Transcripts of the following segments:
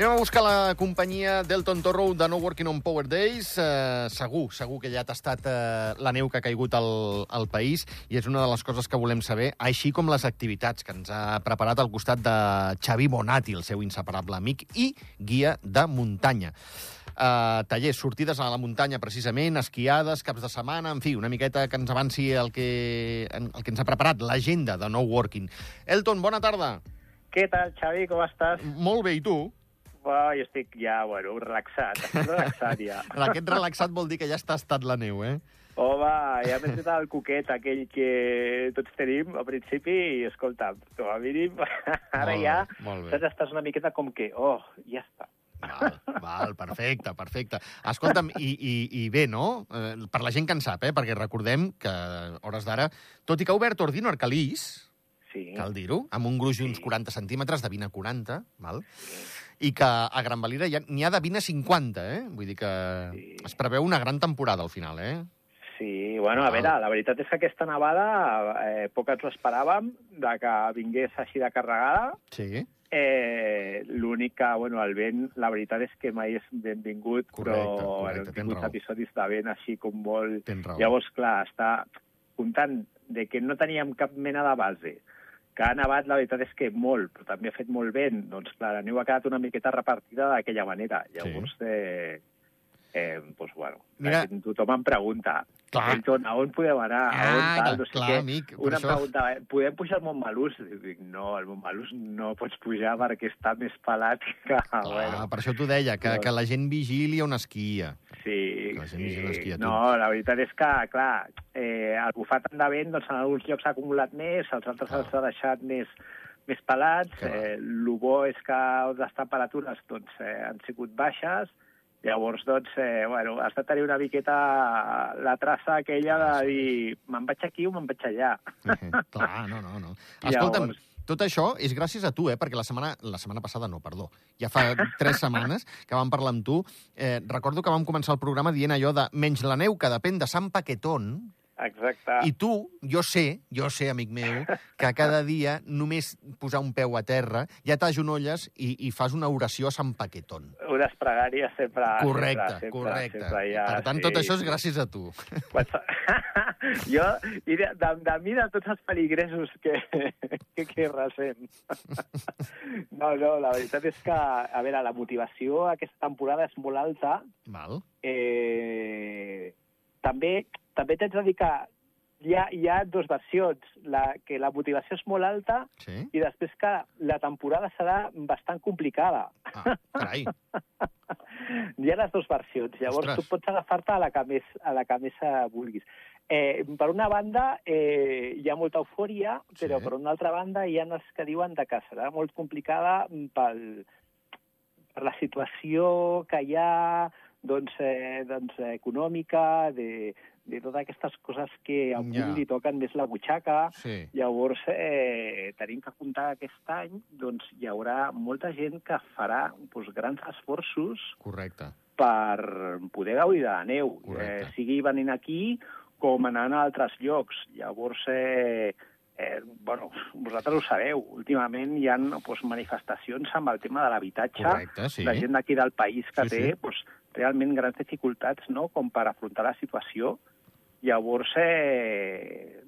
Anem a buscar la companyia Delton Torro de No Working on Power Days. Uh, segur, segur que ja ha tastat uh, la neu que ha caigut al, al país i és una de les coses que volem saber, així com les activitats que ens ha preparat al costat de Xavi Bonati, el seu inseparable amic i guia de muntanya. Uh, tallers, sortides a la muntanya, precisament, esquiades, caps de setmana, en fi, una miqueta que ens avanci el que, el que ens ha preparat l'agenda de No Working. Elton, bona tarda. Què tal, Xavi? Com estàs? Molt bé, i tu? Oh, jo estic ja, bueno, relaxat. Estic relaxat ja. Aquest relaxat vol dir que ja està estat la neu, eh? Home, ja m'he fet el coquet aquell que tots tenim al principi i, escolta, com a mínim, ara Molt ja bé, saps, estàs una miqueta com que, oh, ja està. Val, val, perfecte, perfecte. Escolta'm, i, i, i bé, no? Eh, per la gent que en sap, eh? Perquè recordem que, hores d'ara, tot i que ha obert Ordino Arcalís, Sí, cal dir-ho, amb un gruix d'uns 40 centímetres, de 20 a 40, val? I que a Gran Valira ja- n'hi ha de 20 a 50, eh? Vull dir que Sí. es preveu una gran temporada al final, eh? sí. Bueno, a veure, la veritat és que aquesta nevada eh, poc ens ho esperàvem de que vingués així de carregada. Sí. Eh, L'únic que, bueno, el vent, la veritat és que mai és benvingut, Correcte, però correcte, bueno, hem tingut episodis de vent així com molt... Llavors, clar, està comptant de que no teníem cap mena de base, que ha nevat, la veritat és que molt, però també ha fet molt vent, doncs clar, la neu ha quedat una miqueta repartida d'aquella manera. Llavors, eh, eh, doncs, bueno, Mira- Mira... tothom em pregunta, Clar. Elton, a on podem anar? a on Ah, tal, no sé clar, què. amic, Una això- pregunta, eh, podem pujar al Montmelús? I Dic, no, al Montmelús no pots pujar perquè està més pelat que... Clar, bueno, per això t'ho deia, que, que la gent vigili on esquia. Sí, Que la gent vigili on esquia. No, la veritat és que, clar, eh, el bufat de vent, doncs, en alguns llocs s'ha acumulat més, als altres Clar. els ha deixat més, més pelats. Clar. Eh, el bo és que les temperatures doncs, eh, han sigut baixes, Llavors, doncs, eh, bueno, has de tenir una miqueta la traça aquella de dir me'n vaig aquí o me'n vaig allà. Clar, no, no, no. Llavors- Escolta'm, tot això és gràcies a tu, eh? Perquè la setmana, la setmana passada, no, perdó, ja fa tres setmanes que vam parlar amb tu. Eh, recordo que vam començar el programa dient allò de menys la neu, que depèn de Sant Paquetón, Exacte. i tu, jo sé, jo sé, amic meu, que cada dia només posar un peu a terra ja t'agenolles i, i fas una oració a Sant Paquetón. Unes pregàries sempre... Correcte, sempre, sempre, correcte. Sempre hi ha, per tant, tot això és gràcies a tu. Jo, i de, de, de mi, de tots els peligresos que, que, que recent. No, no, la veritat és que, a veure, la motivació aquesta temporada és molt alta. Val? Eh, també també t'haig de dir que hi ha, hi ha dues versions, la, que la motivació és molt alta Sí? i després que la temporada serà bastant complicada. Ah, carai. Hi ha les dues versions. Llavors Ostres. tu pots agafar-te a la que més, a la que més eh, vulguis. Eh, per una banda, eh, hi ha molta eufòria, però Sí. per una altra banda hi ha els que diuen de que serà molt complicada pel, per la situació que hi ha doncs, eh, doncs, eh, econòmica, de, de totes aquestes coses que a un Ja. li toquen més la butxaca. Sí. Llavors, eh, tenim que comptar que aquest any doncs, hi haurà molta gent que farà doncs, grans esforços Correcte. per poder gaudir de la neu, Correcte. eh, sigui venint aquí com anant a altres llocs. Llavors, eh, eh, bueno, vosaltres ho sabeu, últimament hi ha doncs, manifestacions amb el tema de l'habitatge, sí. la gent d'aquí del país que Sí, té sí. doncs, realment grans dificultats no? com per afrontar la situació. Llavors, eh,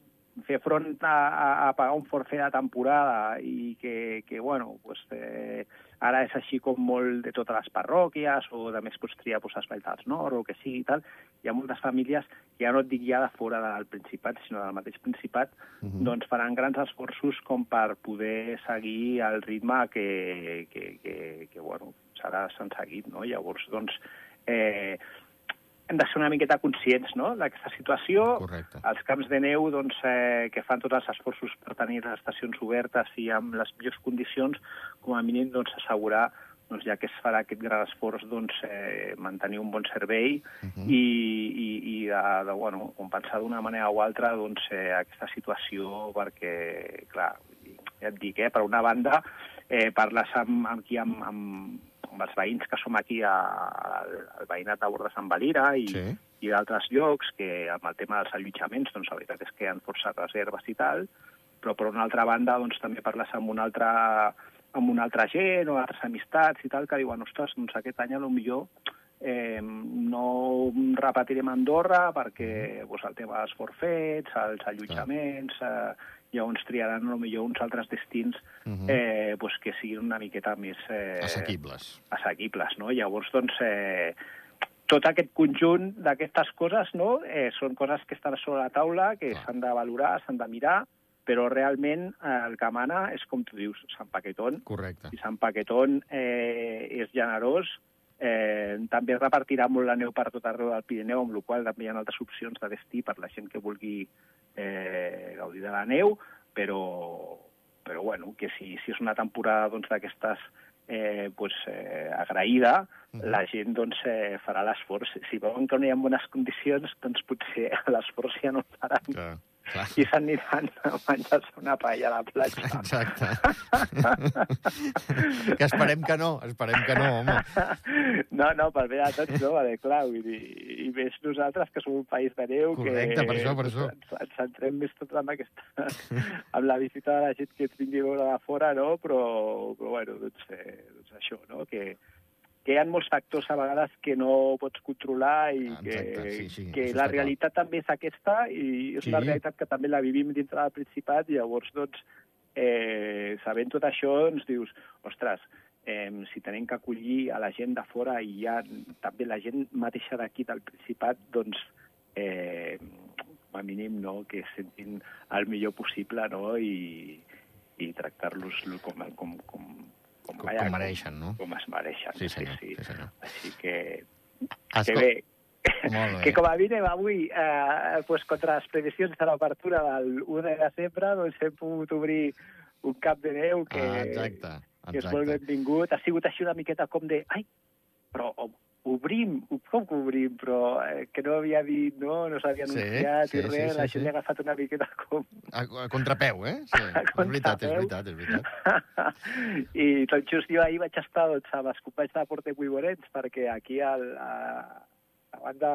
fer front a, a, a pagar un forfait de temporada i que, que bueno, pues, eh, ara és així com molt de totes les parròquies o de més pots triar pues, espais dels nord o que sigui i tal, hi ha moltes famílies que ja no et dic ja de fora del Principat, sinó del mateix Principat, Mhm. doncs faran grans esforços com per poder seguir el ritme que, que, que, que bueno, serà s'han seguit, no? Llavors, doncs, eh, hem de ser una miqueta conscients no? d'aquesta situació. Correcte. Els camps de neu doncs, eh, que fan tots els esforços per tenir les estacions obertes i amb les millors condicions, com a mínim doncs, assegurar doncs, ja que es farà aquest gran esforç, doncs, eh, mantenir un bon servei Mhm. i, i, i de, de, bueno, compensar d'una manera o altra doncs, eh, aquesta situació perquè, clar, ja et dic, eh, per una banda, eh, parles amb, amb, aquí, amb, amb, amb els veïns que som aquí a, al, veïnat de Bordes Sant Valira i, Sí. i d'altres llocs que amb el tema dels allotjaments doncs la veritat és que han forçat reserves i tal, però per una altra banda doncs també parles amb un altre amb una altra gent o altres amistats i tal, que diuen, ostres, doncs aquest any a lo millor eh, no repetirem Andorra perquè pues, el tema dels forfets, els allotjaments, eh, llavors triaran millor uns altres destins Uh -huh. eh, pues, que siguin una miqueta més... Eh, Assequibles. assequibles, no? Llavors, doncs, eh, tot aquest conjunt d'aquestes coses no? eh, són coses que estan sobre la taula, que s'han de valorar, s'han de mirar, però realment eh, el que mana és, com tu dius, Sant Paquetón, Correcte. i Sant Paquetón eh, és generós, eh, també repartirà molt la neu per tot arreu del Pirineu, amb la qual també hi ha altres opcions de destí per la gent que vulgui eh, gaudir de la neu, però, però bueno, que si, si és una temporada doncs, d'aquestes eh, pues, eh, agraïda, Mhm. la gent doncs, eh, farà l'esforç. Si veuen que no hi ha bones condicions, doncs potser l'esforç ja no el faran Clar. Clar. i s'aniran a menjar-se una paella a la platja. Exacte. que esperem que no, esperem que no, home. No, no, per bé de tots no, perquè clar, vull dir, i més nosaltres que som un país de neu, Correcte, que per això, per això. Ens, ens centrem més tot amb aquesta, amb la visita de la gent que ens vingui a veure de fora, no? Però, però bueno, doncs, eh, doncs això, no? Que, que hi ha molts factors a vegades que no pots controlar i Ah, exacte, que, sí, sí, que la està clar. realitat també és aquesta i és Sí. una realitat que també la vivim dintre del Principat i llavors, doncs, eh, sabent tot això, doncs dius, ostres, eh, si tenim que acollir a la gent de fora i ha també la gent mateixa d'aquí del Principat, doncs, eh, com a mínim, no?, que es sentin el millor possible, no?, i, i tractar-los com, com, com, com, Com- com mereixen, no? Com es mereixen. Sí, senyor, Sí, sí, senyor. Així que, Escol- que bé, Molt bé. que com a mínim avui, eh, pues, contra les previsions de l'obertura del 1 de desembre, doncs hem pogut obrir un cap de neu que, Ah, exacte, que és molt exacte. benvingut. Ha sigut així una miqueta com de... Ai, però obrim, com que obrim? Però eh, que no havia dit, no, no s'havia Sí, anunciat sí, i res, sí, la sí, gent sí. li ha agafat una miqueta com... A, a contrapeu, eh? Sí, A és veritat, és veritat, és veritat. I tot just jo ahir vaig estar doncs, amb els companys de Porter Buiborets, perquè aquí al, a, a banda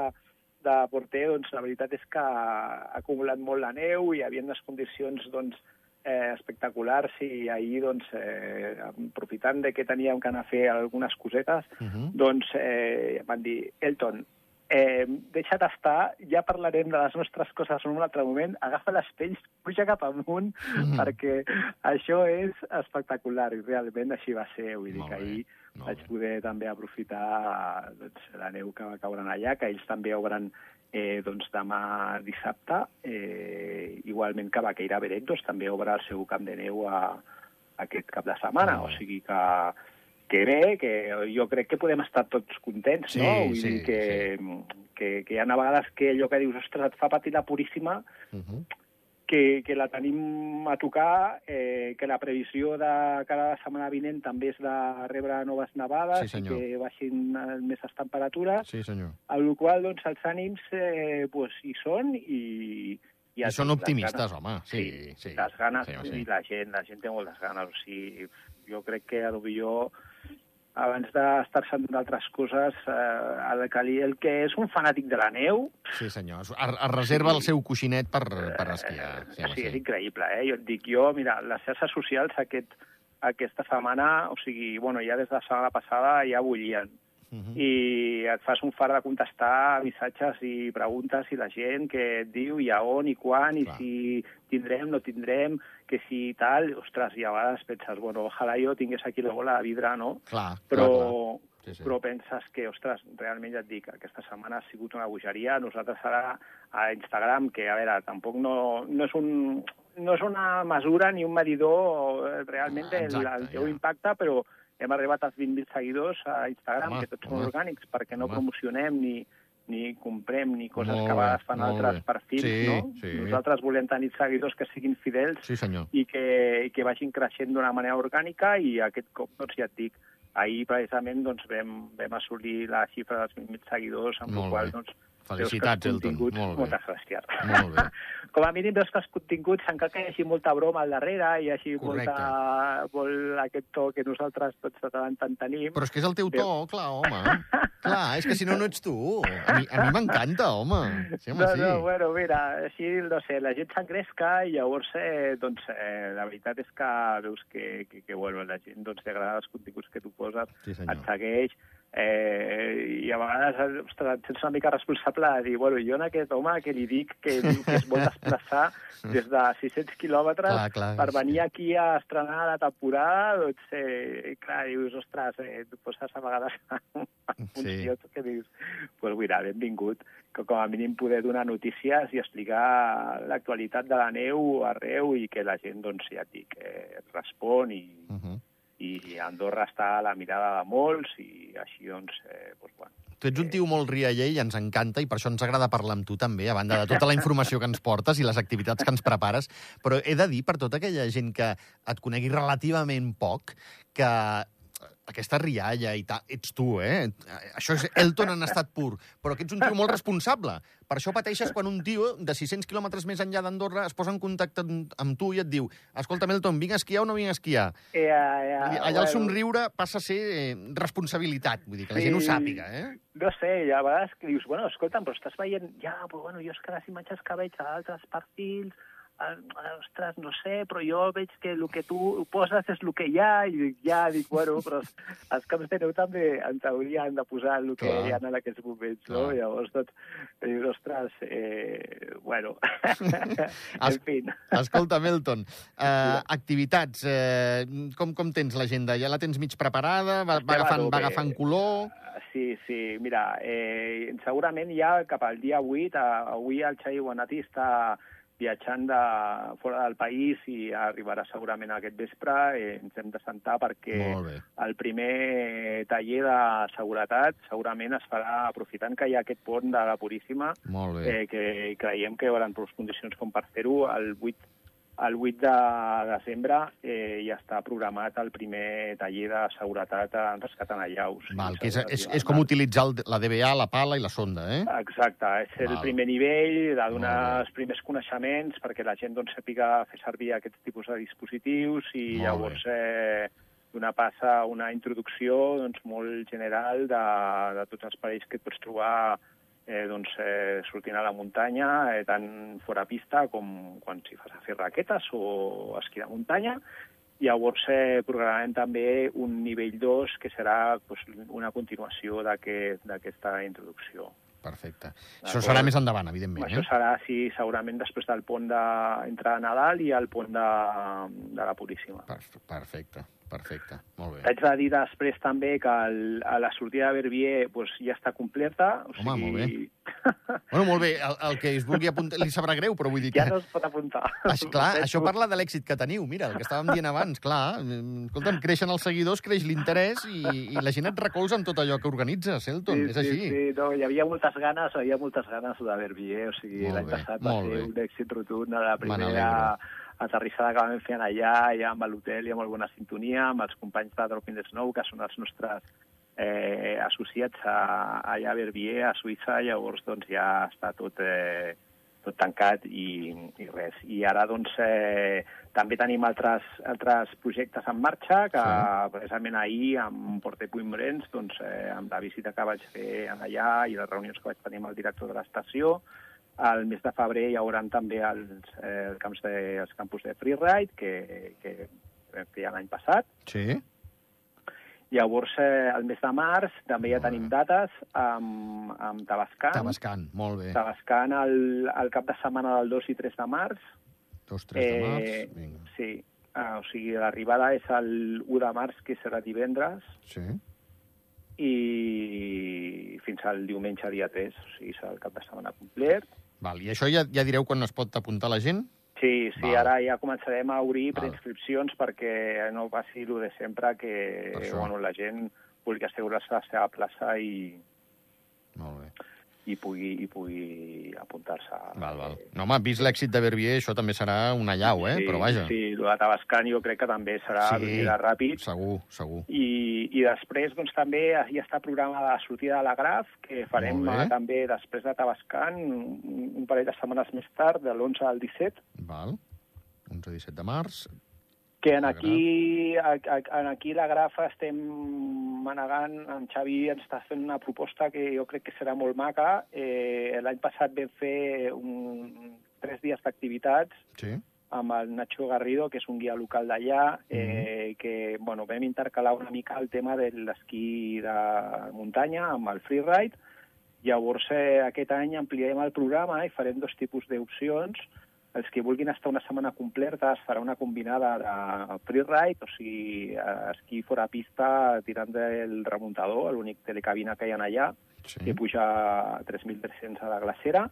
de Porter, doncs, la veritat és que ha acumulat molt la neu i hi havia unes condicions doncs, eh, espectaculars i ahir, doncs, eh, aprofitant de que teníem que anar a fer algunes cosetes, Uh -huh. doncs eh, van dir, Elton, eh, deixa't estar, ja parlarem de les nostres coses en un altre moment, agafa les pells, puja cap amunt, Mhm. perquè això és espectacular, i realment així va ser. Vull dir Molt que bé, ahir molt vaig bé. poder també aprofitar doncs, la neu que va caure allà, que ells també obren eh, doncs, demà dissabte, eh, igualment que Vaqueira Beret doncs, també obre el seu camp de neu a, aquest cap de setmana, Molt o sigui que que bé, que jo crec que podem estar tots contents, Sí, no? Vull sí, dir que, que, que hi ha a vegades que allò que dius, ostres, et fa patir la puríssima, Uh -huh. Que, que la tenim a tocar, eh, que la previsió de cada setmana vinent també és de rebre noves nevades Sí, i senyor. que baixin eh, més les temperatures, Sí, senyor. amb la qual doncs, els ànims eh, pues, hi són i... I ja són optimistes, ganes- home. Sí, sí. les ganes, Sí, sí, sí. la gent, la gent té moltes ganes. O sigui, jo crec que a lo millor abans d'estar-se en d'altres coses, eh, el, li, el que és un fanàtic de la neu, Sí, senyor. Es, es reserva el seu coixinet per, per esquiar. Sí, Eh, sí, és sí. increïble, eh? Jo et dic, jo, mira, les xarxes socials aquest, aquesta setmana, o sigui, bueno, ja des de la setmana passada ja bullien. Uh -huh. I et fas un far de contestar missatges i preguntes i la gent que et diu i a on i quan i Clar. si tindrem, no tindrem, que si tal, ostres, i a vegades penses, bueno, ojalà jo tingués aquí la bola de vidre, no? Clar, clar, Però, clar. Sí, sí. però penses que, ostres, realment ja et dic, aquesta setmana ha sigut una bogeria. Nosaltres ara a Instagram, que a veure, tampoc no, no és un no és una mesura ni un medidor eh, realment del Exacte, el teu ja. impacte, però hem arribat als 20.000 seguidors a Instagram, Home, que tots home. són orgànics, perquè no Home. promocionem ni, ni comprem ni coses Molt que a vegades fan altres bé. perfils, Sí, no? sí. Nosaltres volem tenir seguidors que siguin fidels Sí, senyor. i que, i que vagin creixent d'una manera orgànica i aquest cop, doncs ja et dic, ahir precisament doncs, vam, vam assolir la xifra dels 20.000 seguidors, amb Molt la qual bé. doncs, Felicitats, que Elton. Molt bé. Moltes gràcies. Molt bé. com a mínim veus que els continguts encara que hi hagi molta broma al darrere, hi hagi Correcte. molta, molt aquest to que nosaltres tots de tant en tenim. Però és que és el teu to, clar, home. clar, és que si no, no ets tu. A mi a mi m'encanta, home. Sí, home, no, sí. no, bueno, mira, així, no sé, la gent s'engresca i llavors, eh, doncs, eh, la veritat és que veus que, que, que bueno, la gent doncs, li agrada els continguts que tu poses, Sí, senyor. et segueix, eh, i a vegades ostres, et sents una mica responsable de dir, bueno, jo en aquest home que li dic que diu que es vol desplaçar des de 600 quilòmetres Clar, clar, per sí. venir aquí a estrenar la temporada, doncs, eh, clar, dius, ostres, eh, et poses a vegades en funció que dius, pues mira, benvingut, que com a mínim poder donar notícies i explicar l'actualitat de la neu arreu i que la gent, doncs, ja et dic, eh, respon i, Uh -huh. I Andorra està a la mirada de molts i així, doncs, eh, doncs bueno. Tu ets un tio molt rialler i ens encanta, i per això ens agrada parlar amb tu també, a banda de tota la informació que ens portes i les activitats que ens prepares. Però he de dir, per tota aquella gent que et conegui relativament poc, que aquesta rialla i tal, ets tu, eh? Això és Elton en estat pur, però que ets un tio molt responsable. Per això pateixes quan un tio de 600 quilòmetres més enllà d'Andorra es posa en contacte amb, tu i et diu escolta, Elton, vinc a esquiar o no vinc a esquiar? Eh, Vull dir, allà el somriure passa a ser eh, responsabilitat, vull dir, que la gent ho Sí. sàpiga, eh? No sé, ha vegades que dius, bueno, escolta'm, però estàs veient... Ja, però bueno, jo és que les imatges que veig a altres perfils, ostres, no sé, però jo veig que el que tu poses és el que hi ha, i dic, ja, dic, bueno, però els, els camps de neu també en teoria han de posar el que Clar. hi ha en aquests moments, no? Clar. Llavors, doncs, dius, ostres, eh, bueno, Es- en fi. Escolta, Melton, uh, activitats, eh, com, com tens l'agenda? Ja la tens mig preparada? Va, va, agafant, va agafant color? Sí, sí, mira, eh, segurament ja cap al dia 8, eh, avui el Xavi Bonati està viatjant de fora del país i arribarà segurament aquest vespre. Eh, ens hem de sentar perquè el primer taller de seguretat segurament es farà aprofitant que hi ha aquest pont de la Puríssima, eh, que creiem que hi haurà condicions com per fer-ho. El 8 el 8 de desembre eh, ja està programat el primer taller de seguretat en rescat en allaus. Val, que és, és, és com utilitzar el, la DBA, la pala i la sonda, eh? Exacte, és el Val. primer nivell, de donar bé. els primers coneixements perquè la gent doncs, sàpiga fer servir aquests tipus de dispositius i Molt llavors eh, donar pas a una introducció doncs, molt general de, de tots els perills que et pots trobar eh, doncs, eh, sortint a la muntanya, eh, tant fora pista com quan s'hi fas a fer raquetes o esquí de muntanya. Llavors eh, programarem també un nivell 2 que serà doncs, una continuació d'aquest- d'aquesta introducció. Perfecte. Això serà més endavant, evidentment, Això eh? serà, sí, segurament després del pont de, entre Nadal i el pont de, de la Puríssima. Perf- Perfecte, perfecte. Molt bé. T'haig de dir després també que el, a la sortida de Verbier pues, ja està completa. O Home, sigui, molt bé. Bueno, molt bé, el, el que es vulgui apuntar li sabrà greu, però vull dir que... Ja no es pot apuntar. Això, clar, Ho això parla de l'èxit que teniu. Mira, el que estàvem dient abans, clar. Escolta'm, creixen els seguidors, creix l'interès i, i la gent et recolza amb tot allò que organitzes, Elton. és així. Sí, sí, no, hi havia moltes ganes, hi havia moltes ganes de Verbier, o sigui, l'any passat va ser un èxit rotund, la Me primera. Aterrissada que vam fer allà, ja amb l'hotel i amb molt bona sintonia, amb els companys de Drop in the Snow, que són els nostres eh, associats a, allà a Verbier, a Suïssa, llavors doncs ja està tot, eh, tot tancat i, i res. I ara doncs eh, també tenim altres, altres projectes en marxa que Sí. precisament ahir amb Porte Puigmorens, doncs, eh, amb la visita que vaig fer allà i les reunions que vaig tenir amb el director de l'estació, al mes de febrer hi haurà també els, eh, els, camps de, els campus de freeride que, que, que hi ha l'any passat. Sí? Llavors, eh, el mes de març també ja tenim dates amb, amb Tabascan. Tabascan, molt bé. Tabascan el, el cap de setmana del 2 i 3 de març. Dos, tres de març. Vinga. sí, ah, o sigui, l'arribada és el 1 de març, que serà divendres, Sí. i fins al diumenge dia 3, o sigui, serà el cap de setmana complet. Val, I això ja, ja direu quan es pot apuntar la gent? Sí, sí, Val. ara ja començarem a obrir preinscripcions perquè no passi el de sempre que bueno, la gent vulgui assegurar-se la seva plaça i, Molt bé. I pugui, i pugui apuntar-se. Val, val. No, home, vist l'èxit de Verbier, això també serà una llau, eh? Sí, Però vaja. Sí, de Tabascan jo crec que també serà Sí. ràpid. Segur, segur. I, I després doncs, també ja està programada la sortida de la Graf, que farem eh, també després de Tabascan, un, un parell de setmanes més tard, de l'11 al 17, Val. 11-17 de març. Que en aquí, en aquí la Grafa estem manegant, en Xavi ens està fent una proposta que jo crec que serà molt maca. Eh, L'any passat vam fer un, tres dies d'activitats Sí. amb el Nacho Garrido, que és un guia local d'allà, eh, que bueno, vam intercalar una mica el tema de l'esquí de muntanya amb el freeride. Llavors, eh, aquest any ampliarem el programa i farem dos tipus d'opcions. Els que vulguin estar una setmana completa es farà una combinada de freeride, o sigui, eh, esquí fora pista tirant del remuntador, l'únic telecabina que hi ha allà, Sí. que puja a 3.300 a la glacera,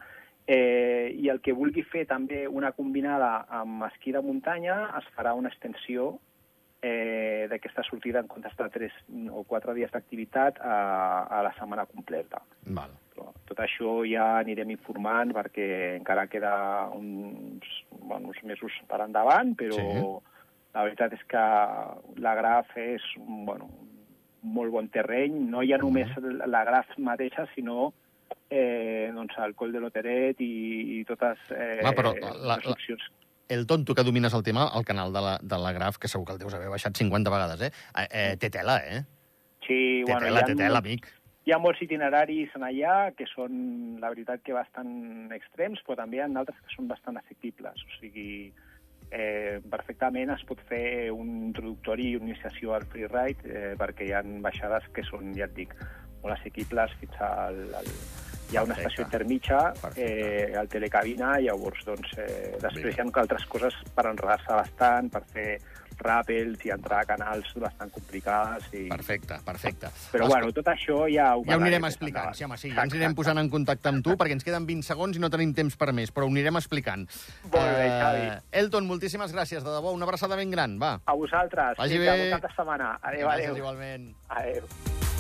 eh, i el que vulgui fer també una combinada amb esquí de muntanya es farà una extensió eh, d'aquesta sortida en comptes de 3 o 4 dies d'activitat a, a la setmana completa. Val. Però tot això ja anirem informant perquè encara queda uns, bueno, uns mesos per endavant, però Sí. la veritat és que la Graf és bueno, molt bon terreny. No hi ha només la Graf mateixa, sinó eh, doncs el Coll de l'Oteret i, i totes eh, Clar, però la- les la- opcions. El tonto que domines el tema, el canal de la, de la Graf, que segur que el deus haver baixat 50 vegades, eh? eh, eh té tela, eh? Sí, Té bueno, tela, té tela, amic. Hi ha molts itineraris en allà que són, la veritat, que bastant extrems, però també hi ha d'altres que són bastant assequibles. O sigui, eh, perfectament es pot fer un introductori i una iniciació al freeride eh, perquè hi ha baixades que són, ja et dic, molt assequibles fins al... al hi ha una Perfecte. estació intermitja, Perfecte. eh, al telecabina, llavors, doncs, eh, després hi ha altres coses per enredar-se bastant, per fer ràpels i entrar a canals bastant complicades. I... Perfecte, perfecte. Però, Escolta, bueno, tot això ja ho, Ja ho anirem explicant, sí, home, sí. Ja ens anirem posant en contacte amb tu, perquè ens queden 20 segons i no tenim temps per més, però ho anirem explicant. Molt bé, Eh, Xavi. Elton, moltíssimes gràcies, de debò. Una abraçada ben gran, va. A vosaltres. Vagi Vinga, bé. De setmana. Adéu, Gràcies, adéu. igualment. Adéu.